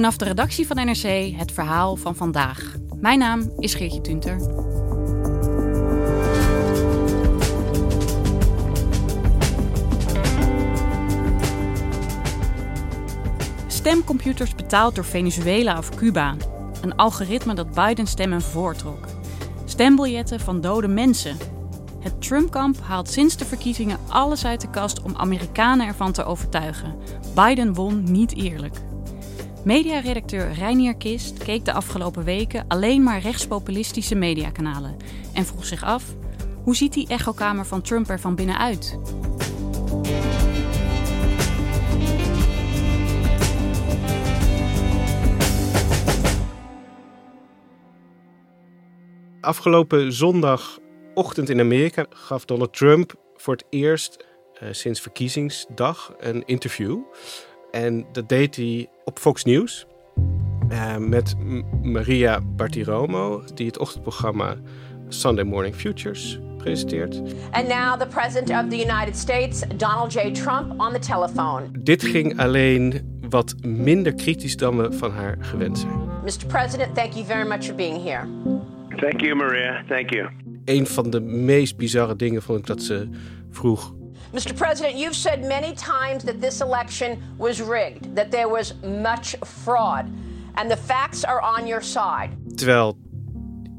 Vanaf de redactie van NRC het verhaal van vandaag. Mijn naam is Geertje Tunter. Stemcomputers betaald door Venezuela of Cuba. Een algoritme dat Biden stemmen voortrok. Stembiljetten van dode mensen. Het Trump-kamp haalt sinds de verkiezingen alles uit de kast om Amerikanen ervan te overtuigen. Biden won niet eerlijk. Mediaredacteur Reinier Kist keek de afgelopen weken alleen maar rechtspopulistische mediakanalen en vroeg zich af: hoe ziet die echokamer van Trump er van binnenuit? Afgelopen zondagochtend in Amerika gaf Donald Trump voor het eerst uh, sinds verkiezingsdag een interview. En dat deed hij op Fox News uh, met Maria Bartiromo, die het ochtendprogramma Sunday Morning Futures presenteert. And now the president of the United States, Donald J. Trump, on the telephone. Dit ging alleen wat minder kritisch dan we van haar gewend zijn. Mr. President, thank you very much for being here. Thank you, Maria. Thank you. Een van de meest bizarre dingen vond ik dat ze vroeg. Mr. President, you've said many times that this election was rigged, that there was much fraud, and the facts are on your side. Terwijl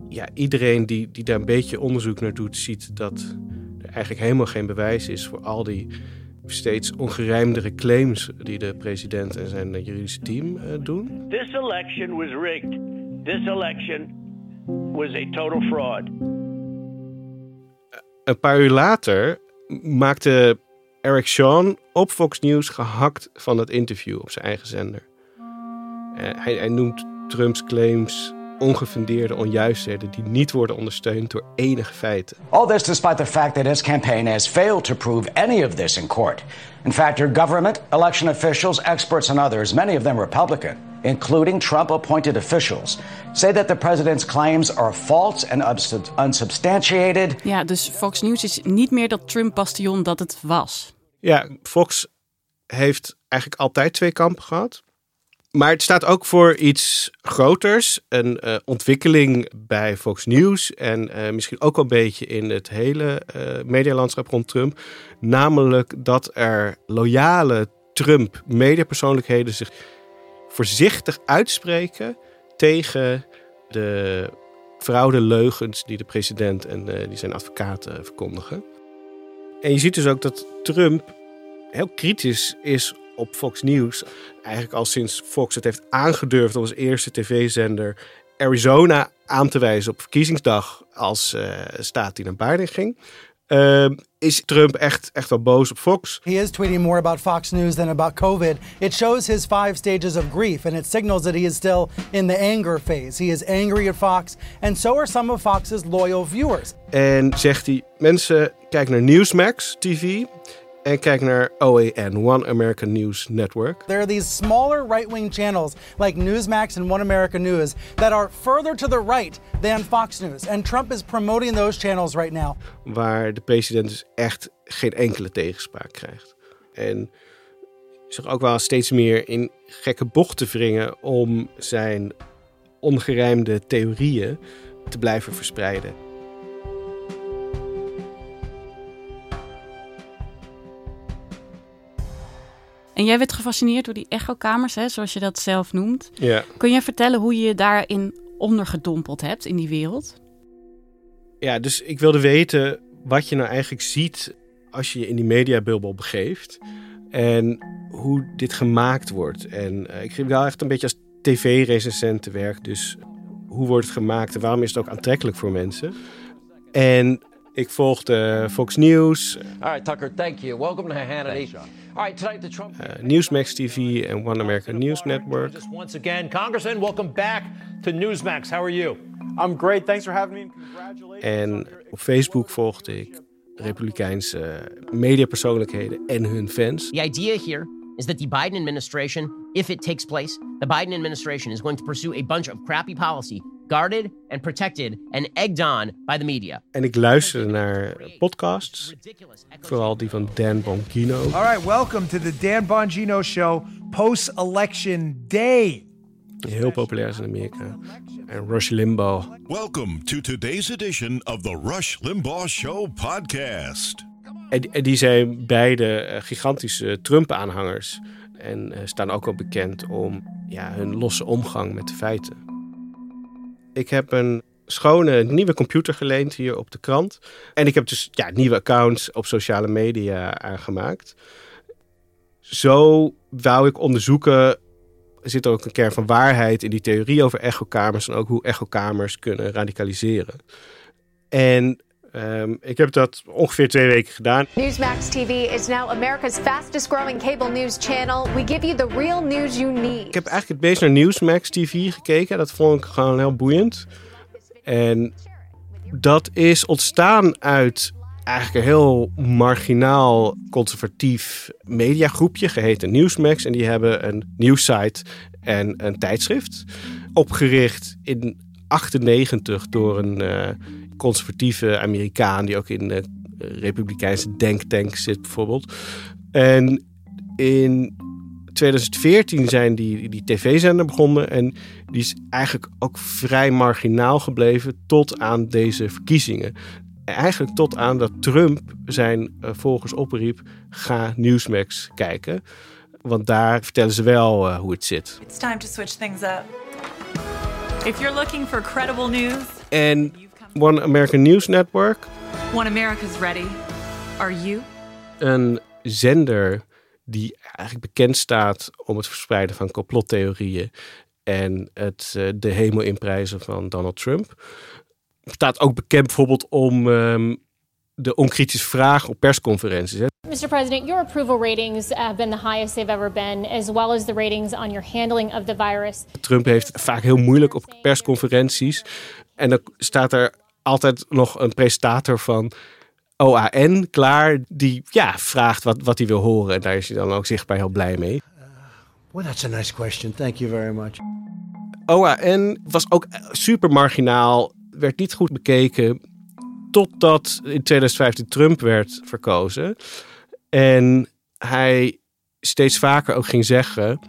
ja, iedereen die, die daar een beetje onderzoek naar doet, ziet dat er eigenlijk helemaal geen bewijs is voor al die steeds ongerijmdere claims die de president en zijn juridische team uh, doen. This election was rigged. This election was a total fraud. Een paar uur later maakte Eric Sean op Fox News gehakt van het interview op zijn eigen zender. Uh, hij, hij noemt Trumps claims ongefundeerde onjuistheden die niet worden ondersteund door enige feiten. All this despite the fact that his campaign has failed to prove any of this in court. In fact, your government, election officials, experts, and others, many of them Republican, including Trump appointed officials, say that the president's claims are false and unsubstantiated. Ja, dus Fox News is niet meer dat Trump-bastion dat het was. Ja, Fox heeft eigenlijk altijd twee kampen gehad. Maar het staat ook voor iets groters. Een uh, ontwikkeling bij Fox News. En uh, misschien ook een beetje in het hele uh, medialandschap rond Trump. Namelijk dat er loyale Trump-mediapersoonlijkheden zich voorzichtig uitspreken tegen de fraude leugens die de president en die zijn advocaten verkondigen. En je ziet dus ook dat Trump heel kritisch is op Fox News. Eigenlijk al sinds Fox het heeft aangedurfd als eerste tv-zender Arizona aan te wijzen op verkiezingsdag als uh, staat die naar Biden ging. Uh, is Trump echt, echt wel boos op Fox? He is tweeting more about Fox News than about COVID. It shows his five stages of grief and it signals that he is still in the anger phase. He is angry at Fox and so are some of Fox's loyal viewers. En zegt hij, mensen kijken naar Newsmax TV en kijk naar OAN, One American News Network. There are these smaller right-wing channels like Newsmax and One American News that are further to the right than Fox News. And Trump is promoting those channels right now. Waar de president dus echt geen enkele tegenspraak krijgt. En zich ook wel steeds meer in gekke bochten wringen om zijn ongerijmde theorieën te blijven verspreiden. En jij werd gefascineerd door die echokamers, hè, zoals je dat zelf noemt. Ja. Kun je vertellen hoe je je daarin ondergedompeld hebt in die wereld? Ja, dus ik wilde weten wat je nou eigenlijk ziet als je je in die mediabubbel begeeft. En hoe dit gemaakt wordt. En uh, ik ging wel echt een beetje als tv-recensent te werk. Dus hoe wordt het gemaakt en waarom is het ook aantrekkelijk voor mensen? En Ik volgde Fox News, All right, Tucker, thank you. Welcome to Hannity. All right, tonight the Trump. uh, Newsmax TV and One American News Network. Just once again, Congressman, welcome back to Newsmax. How are you? I'm great. Thanks for having me. and Congratulations. En op Facebook volgde ik Republikeinse mediapersoonlijkheden en hun fans. The idea here is that the Biden administration, if it takes place, the Biden administration is going to pursue a bunch of crappy policy, guarded and protected and egged on by the media. En ik luisterde naar podcasts, vooral die van Dan Bongino. All right, welcome to the Dan Bongino Show post-election day. heel populair is in Amerika. En Rush Limbaugh. Welcome to today's edition of the Rush Limbaugh Show podcast. En, en die zijn beide eh, gigantische Trump-aanhangers. En eh, staan ook al bekend om ja, hun losse omgang met de feiten. Ik heb een schone nieuwe computer geleend hier op de krant. En ik heb dus ja, nieuwe accounts op sociale media aangemaakt. Zo wou ik onderzoeken. Er zit ook een kern van waarheid in die theorie over echokamers. En ook hoe echokamers kunnen radicaliseren. En ehm, ik heb dat ongeveer twee weken gedaan. Newsmax TV is now America's fastest growing cable news channel. We give you the real news you need. Ik heb eigenlijk het meest naar Newsmax TV gekeken. Dat vond ik gewoon heel boeiend. En dat is ontstaan uit eigenlijk een heel marginaal conservatief mediagroepje geheten Newsmax. En die hebben een nieuwssite en een tijdschrift. Opgericht in 98 door een eh, conservatieve Amerikaan die ook in de Republikeinse denktank zit bijvoorbeeld. En in 2014 zijn die, die tv-zender begonnen en die is eigenlijk ook vrij marginaal gebleven tot aan deze verkiezingen. Eigenlijk tot aan dat Trump zijn uh, volgers opriep, ga Newsmax kijken. Want daar vertellen ze wel uh, hoe het zit. It's time to switch things up. If you're looking for credible news, En One American News Network, One America's ready. Are you? een zender die eigenlijk bekend staat om het verspreiden van complottheorieën en het uh, de hemel inprijzen van Donald Trump. Staat ook bekend bijvoorbeeld om um, de onkritische vragen op persconferenties. Hè. Mr. President, your approval ratings have been the highest they've ever been, as well as the ratings on your handling of the virus. Trump heeft vaak heel moeilijk op persconferenties. En dan staat er altijd nog een presentator van OAN klaar, die ja, vraagt wat, wat hij wil horen. En daar is hij dan ook zichtbaar heel blij mee. Well, that's a nice question. Thank you very much. OAN was ook super marginaal, werd niet goed bekeken. Totdat in 2015 Trump werd verkozen. En hij steeds vaker ook ging zeggen.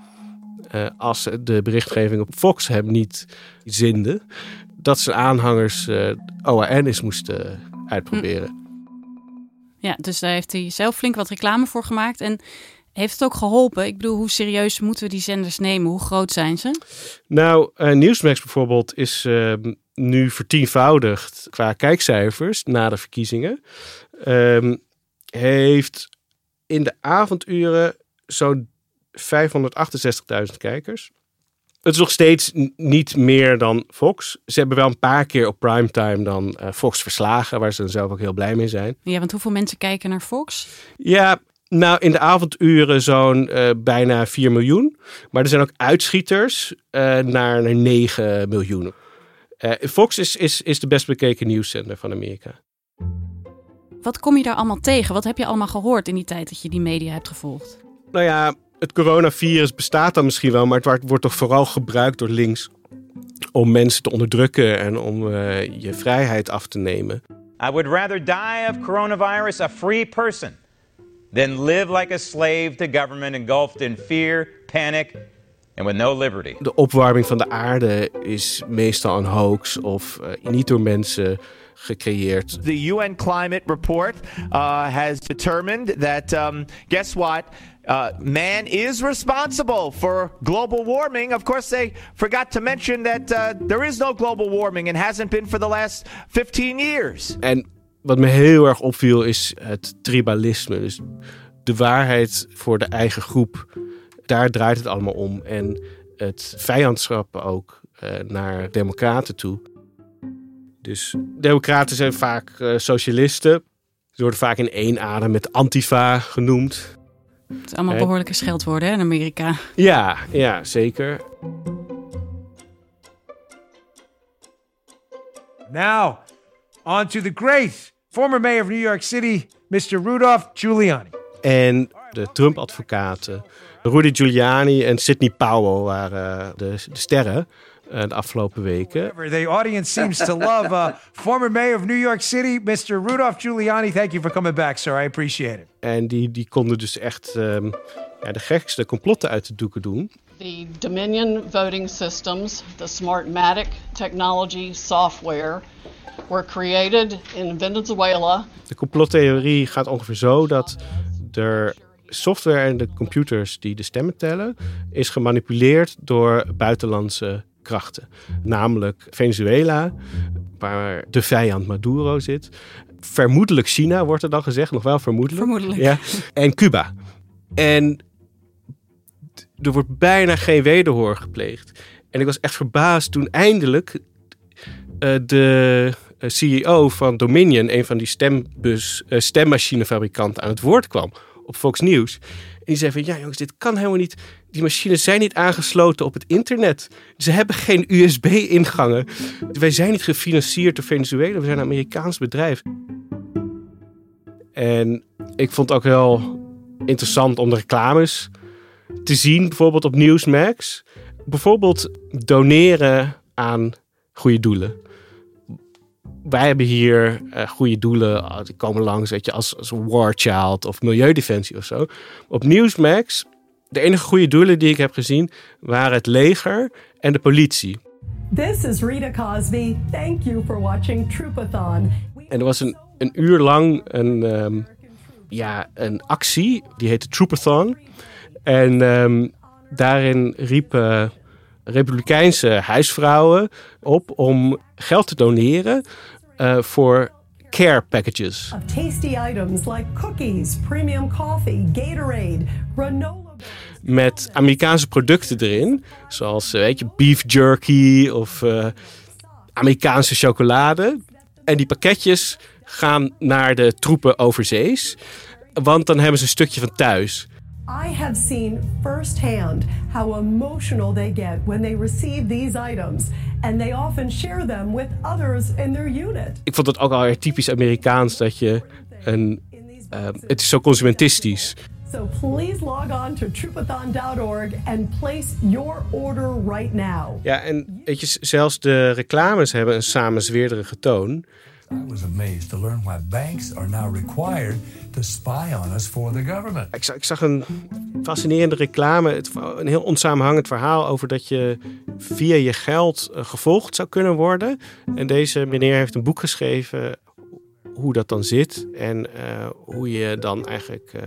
Uh, als de berichtgeving op Fox hem niet zinde. Dat zijn aanhangers uh, OAN eens moesten uitproberen. Hm. Ja, dus daar heeft hij zelf flink wat reclame voor gemaakt. En heeft het ook geholpen? Ik bedoel, hoe serieus moeten we die zenders nemen? Hoe groot zijn ze? Nou, uh, Newsmax bijvoorbeeld is uh, nu vertienvoudigd qua kijkcijfers na de verkiezingen. Um, heeft in de avonduren zo'n 568.000 kijkers. Het is nog steeds niet meer dan Fox. Ze hebben wel een paar keer op primetime dan uh, Fox verslagen, waar ze dan zelf ook heel blij mee zijn. Ja, want hoeveel mensen kijken naar Fox? Ja, nou in de avonduren zo'n uh, bijna 4 miljoen. Maar er zijn ook uitschieters uh, naar, naar 9 miljoen. Fox is, is, is de best bekeken nieuwszender van Amerika. Wat kom je daar allemaal tegen? Wat heb je allemaal gehoord in die tijd dat je die media hebt gevolgd? Nou ja, het coronavirus bestaat dan misschien wel, maar het wordt toch vooral gebruikt door links om mensen te onderdrukken en om uh, je vrijheid af te nemen. I would rather die of coronavirus a free person than live like a slave to government engulfed in fear, panic and with no liberty. De opwarming van de aarde is meestal een hoax of uh, niet door mensen gecreëerd. The UN Climate Report uh, has determined that, um, guess what? Uh, man is responsible for global warming. Of course, they forgot to mention that uh, there is no global warming and hasn't been for the last 15 years. En wat me heel erg opviel is het tribalisme. Dus de waarheid voor de eigen groep. Daar draait het allemaal om. En het vijandschap ook uh, naar democraten toe. Dus democraten zijn vaak uh, socialisten. Ze worden vaak in één adem met antifa genoemd. Het is allemaal behoorlijke scheldwoorden hè, in Amerika. Ja, ja, zeker. Now, on to the great former mayor of New York City, Mr. Rudolph Giuliani. En de Trump-advocaten Rudy Giuliani en Sidney Powell waren de, de sterren de afgelopen weken. The audience seems to love uh, former mayor of New York City, Mr. Rudolph Giuliani. Thank you for coming back, sir. I appreciate it. En die, die konden dus echt um, ja, de gekste complotten uit de doeken doen. The Dominion voting systems, the Smartmatic technology software, were created in Venezuela. De complottheorie gaat ongeveer zo dat er software en de computers die de stemmen tellen, is gemanipuleerd door buitenlandse krachten. Namelijk Venezuela, waar de vijand Maduro zit. Vermoedelijk China, wordt er dan gezegd. Nog wel vermoedelijk. Vermoedelijk. Ja. En Cuba. En er wordt bijna geen wederhoor gepleegd. En ik was echt verbaasd toen eindelijk uh, de eh, CEO van Dominion, een van die stembus, uh, stemmachinefabrikanten, aan het woord kwam op Fox News. En die zei van, ja jongens, dit kan helemaal niet. Die machines zijn niet aangesloten op het internet. Ze hebben geen USB-ingangen. Wij zijn niet gefinancierd door Venezuela. We zijn een Amerikaans bedrijf. En ik vond het ook heel interessant om de reclames te zien. Bijvoorbeeld op Newsmax. Bijvoorbeeld doneren aan goede doelen wij hebben hier uh, goede doelen. Oh, die komen langs, weet je, als, als War Child of Milieudefensie of zo. Op Newsmax, de enige goede doelen die ik heb gezien, waren het leger en de politie. This is Rita Cosby. Thank you for watching Troopathon. En er was een, een uur lang een, um, ja, een actie, die heette Troopathon. En um, daarin riepen Republikeinse huisvrouwen op om geld te doneren uh, voor care packages. Of tasty items like cookies, premium coffee, Gatorade, granola. Met Amerikaanse producten erin, zoals eh, weet je, beef jerky of uh, Amerikaanse chocolade. En die pakketjes gaan naar de troepen overzees, want dan hebben ze een stukje van thuis. I have seen firsthand how emotional they get when they receive these items. And they often share them with others in their unit. Ik vond het ook al typisch Amerikaans dat je een. Uh, het is zo consumentistisch. So please log on to troopathon.org and place your order right now. Ja, en weet je, zelfs de reclames hebben een samenzweerderige toon. I was amazed to learn why banks are now required to spy on us for the government. Ik zag, ik zag een fascinerende reclame, het, een heel onsamenhangend verhaal over dat je via je geld uh, gevolgd zou kunnen worden. En deze meneer heeft een boek geschreven hoe dat dan zit en uh, hoe je dan eigenlijk uh,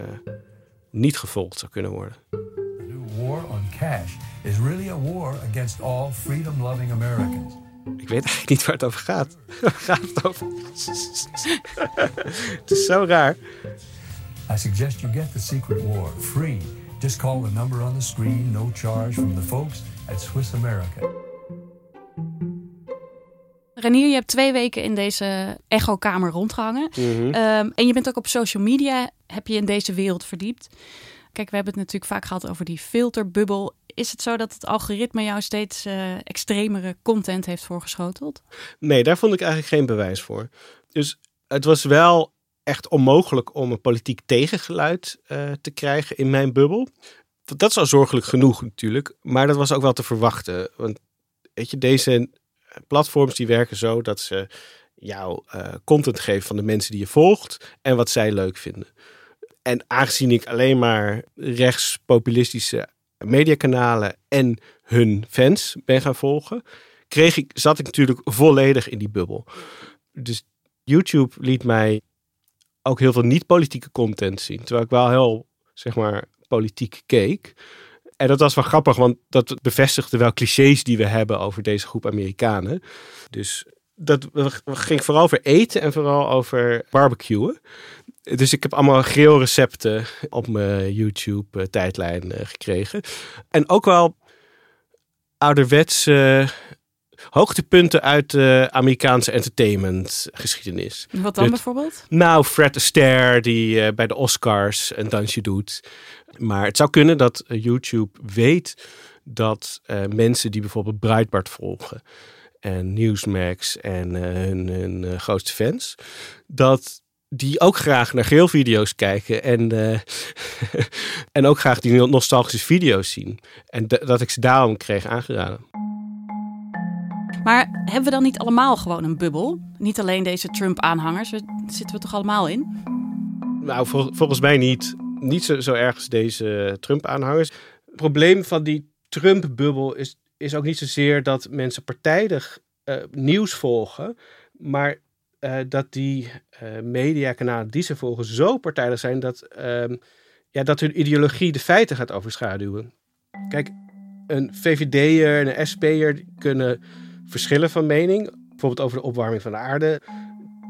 niet gevolgd zou kunnen worden. The new war on cash is really a war against all freedom-loving Americans. Ik weet eigenlijk niet waar het over gaat. Waar gaat het over? het is zo raar. I suggest you get the secret war free. Just call the number on the screen, no charge from the folks at Swiss America. Renier, je hebt twee weken in deze echokamer rondgehangen. Mm -hmm. um, en je bent ook op social media, heb je in deze wereld verdiept. Kijk, we hebben het natuurlijk vaak gehad over die filterbubbel. Is het zo dat het algoritme jou steeds uh, extremere content heeft voorgeschoteld? Nee, daar vond ik eigenlijk geen bewijs voor. Dus het was wel echt onmogelijk om een politiek tegengeluid uh, te krijgen in mijn bubbel. Dat is al zorgelijk genoeg natuurlijk, maar dat was ook wel te verwachten. Want weet je, deze platforms die werken zo dat ze jou uh, content geven van de mensen die je volgt en wat zij leuk vinden. En aangezien ik alleen maar rechtspopulistische mediakanalen en hun fans ben gaan volgen, kreeg ik, zat ik natuurlijk volledig in die bubbel. Dus YouTube liet mij ook heel veel niet-politieke content zien. Terwijl ik wel heel, zeg maar, politiek keek. En dat was wel grappig, want dat bevestigde wel clichés die we hebben over deze groep Amerikanen. Dus dat ging vooral over eten en vooral over barbecuen. Dus ik heb allemaal grillrecepten op mijn YouTube-tijdlijn uh, gekregen. En ook wel ouderwetse hoogtepunten uit de Amerikaanse entertainmentgeschiedenis. Wat dan Dus- bijvoorbeeld? Nou, Fred Astaire die eh, bij de Oscars een dansje doet. Maar het zou kunnen dat eh, YouTube weet dat eh, mensen die bijvoorbeeld Breitbart volgen en Newsmax en eh, hun, hun eh, grootste fans, dat die ook graag naar geelvideo's kijken en, eh, en ook graag die nostalgische video's zien. En dat ik ze daarom kreeg aangeraden. Maar hebben we dan niet allemaal gewoon een bubbel? Niet alleen deze Trump-aanhangers, zitten we toch allemaal in? Nou, vol- volgens mij niet. Niet zo, zo erg als deze Trump-aanhangers. Het probleem van die Trump-bubbel is, is ook niet zozeer dat mensen partijdig eh, nieuws volgen, maar eh, dat die eh, mediakanalen die ze volgen zo partijdig zijn dat, ehm, ja, dat hun ideologie de feiten gaat overschaduwen. Kijk, een VVD'er en een SP'er kunnen verschillen van mening, bijvoorbeeld over de opwarming van de aarde,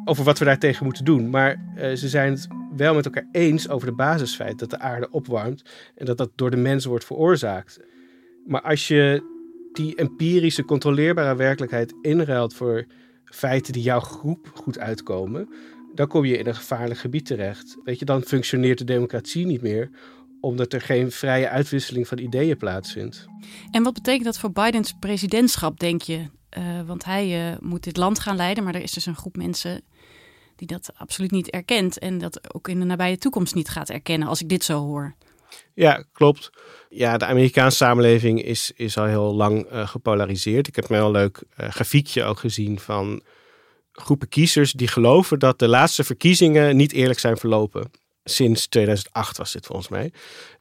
over wat we daartegen moeten doen. Maar eh, ze zijn het wel met elkaar eens over de basisfeit dat de aarde opwarmt en dat dat door de mensen wordt veroorzaakt. Maar als je die empirische, controleerbare werkelijkheid inruilt voor feiten die jouw groep goed uitkomen, dan kom je in een gevaarlijk gebied terecht. Weet je, dan functioneert de democratie niet meer, omdat er geen vrije uitwisseling van ideeën plaatsvindt. En wat betekent dat voor Bidens presidentschap, denk je? Eh, want hij eh, moet dit land gaan leiden, maar er is dus een groep mensen die dat absoluut niet erkent en dat ook in de nabije toekomst niet gaat erkennen, als ik dit zo hoor. Ja, klopt. Ja, de Amerikaanse samenleving is, is al heel lang eh, gepolariseerd. Ik heb een heel leuk eh, grafiekje ook gezien van groepen kiezers die geloven dat de laatste verkiezingen niet eerlijk zijn verlopen. Sinds 2008 was dit volgens mij.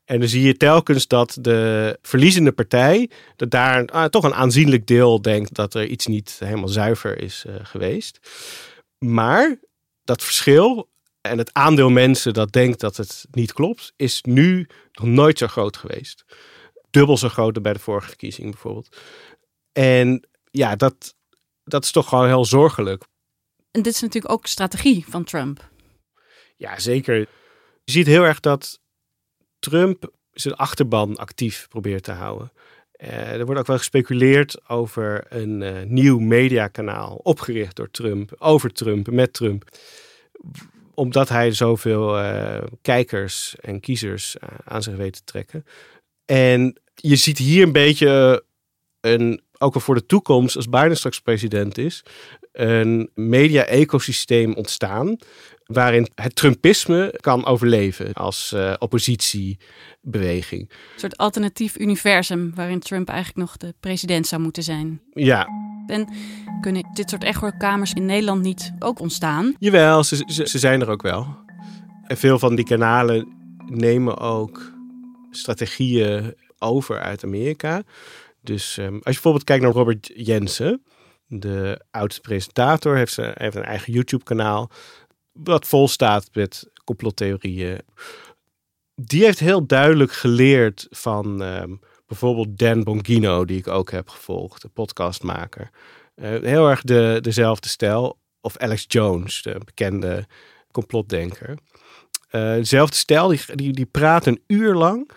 En dan zie je telkens dat de verliezende partij, dat daar ah, toch een aanzienlijk deel denkt dat er iets niet helemaal zuiver is eh, geweest. Maar dat verschil en het aandeel mensen dat denkt dat het niet klopt, is nu nog nooit zo groot geweest. Dubbel zo groot dan bij de vorige verkiezing bijvoorbeeld. En ja, dat, dat is toch gewoon heel zorgelijk. En dit is natuurlijk ook strategie van Trump. Ja, zeker. Je ziet heel erg dat Trump zijn achterban actief probeert te houden. Eh, er wordt ook wel gespeculeerd over een eh, nieuw mediakanaal opgericht door Trump, over Trump, met Trump. Omdat hij zoveel eh, kijkers en kiezers eh, aan zich weet te trekken. En je ziet hier een beetje een, ook wel voor de toekomst, als Biden straks president is, een media-ecosysteem ontstaan. Waarin het Trumpisme kan overleven als eh, oppositiebeweging. Een soort alternatief universum waarin Trump eigenlijk nog de president zou moeten zijn. Ja, En kunnen dit soort echokamers in Nederland niet ook ontstaan? Jawel, ze, ze, zijn er ook wel. En veel van die kanalen nemen ook strategieën over uit Amerika. Dus ehm, als je bijvoorbeeld kijkt naar Robert Jensen, de oudste presentator, heeft, ze, heeft een eigen YouTube-kanaal. Wat vol staat met complottheorieën. Die heeft heel duidelijk geleerd van ehm, bijvoorbeeld Dan Bongino, die ik ook heb gevolgd, de podcastmaker. Eh, heel erg de, dezelfde stijl. Of Alex Jones, de bekende complotdenker. Eh, dezelfde stijl, die, die, die praat een uur lang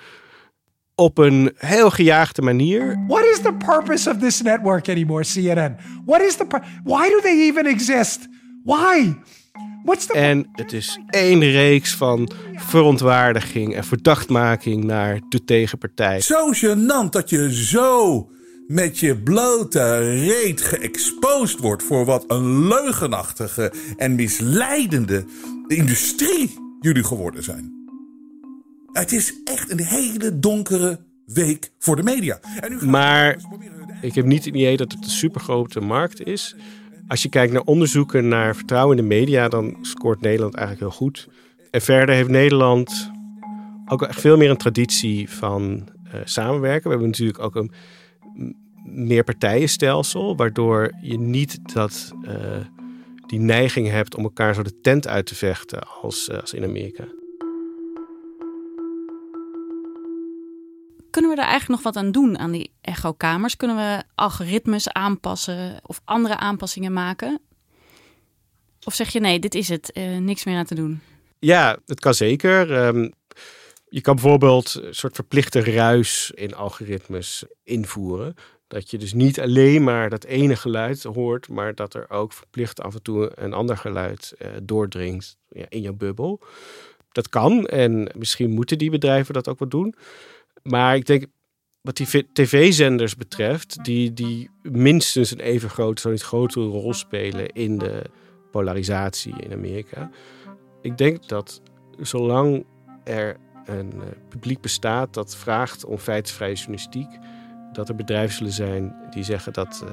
op een heel gejaagde manier. What is the purpose of this network anymore, CNN? What is the Why do they even exist? Why? En het is één reeks van verontwaardiging en verdachtmaking naar de tegenpartij. Zo gênant dat je zo met je blote reet geëxposed wordt voor wat een leugenachtige en misleidende industrie jullie geworden zijn. Het is echt een hele donkere week voor de media. En nu Maar ik heb niet het idee dat het een supergrote markt is. Als je kijkt naar onderzoeken naar vertrouwen in de media, dan scoort Nederland eigenlijk heel goed. En verder heeft Nederland ook echt veel meer een traditie van eh, samenwerken. We hebben natuurlijk ook een meerpartijenstelsel, waardoor je niet dat, eh, die neiging hebt om elkaar zo de tent uit te vechten als, eh, als in Amerika. Kunnen we er eigenlijk nog wat aan doen aan die echokamers? Kunnen we algoritmes aanpassen of andere aanpassingen maken? Of zeg je nee, dit is het, eh, niks meer aan te doen? Ja, het kan zeker. Ehm, je kan bijvoorbeeld een soort verplichte ruis in algoritmes invoeren. Dat je dus niet alleen maar dat ene geluid hoort, maar dat er ook verplicht af en toe een ander geluid uh, doordringt in jouw bubbel. Dat kan en misschien moeten die bedrijven dat ook wel doen. Maar ik denk, wat die tv-zenders betreft, die, die minstens een even grote, zo niet grotere rol spelen in de polarisatie in Amerika. Ik denk dat zolang er een uh, publiek bestaat dat vraagt om feitvrije journalistiek, dat er bedrijven zullen zijn die zeggen dat, uh,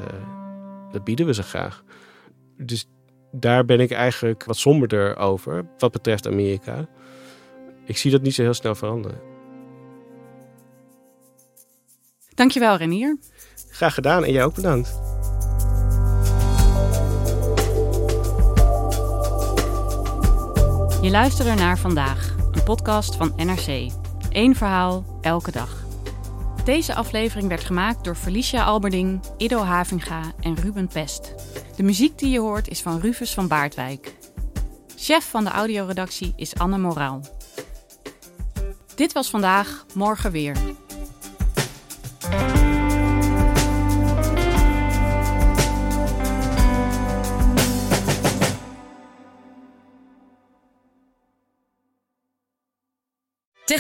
dat bieden we ze graag. Dus daar ben ik eigenlijk wat somberder over wat betreft Amerika. Ik zie dat niet zo heel snel veranderen. Dankjewel Renier. Graag gedaan en jij ook bedankt. Je luistert naar vandaag, een podcast van NRC. Eén verhaal, elke dag. Deze aflevering werd gemaakt door Felicia Alberding, Ido Havinga en Ruben Pest. De muziek die je hoort is van Rufus van Baardwijk. Chef van de audioredactie is Anne Moraal. Dit was vandaag, morgen weer.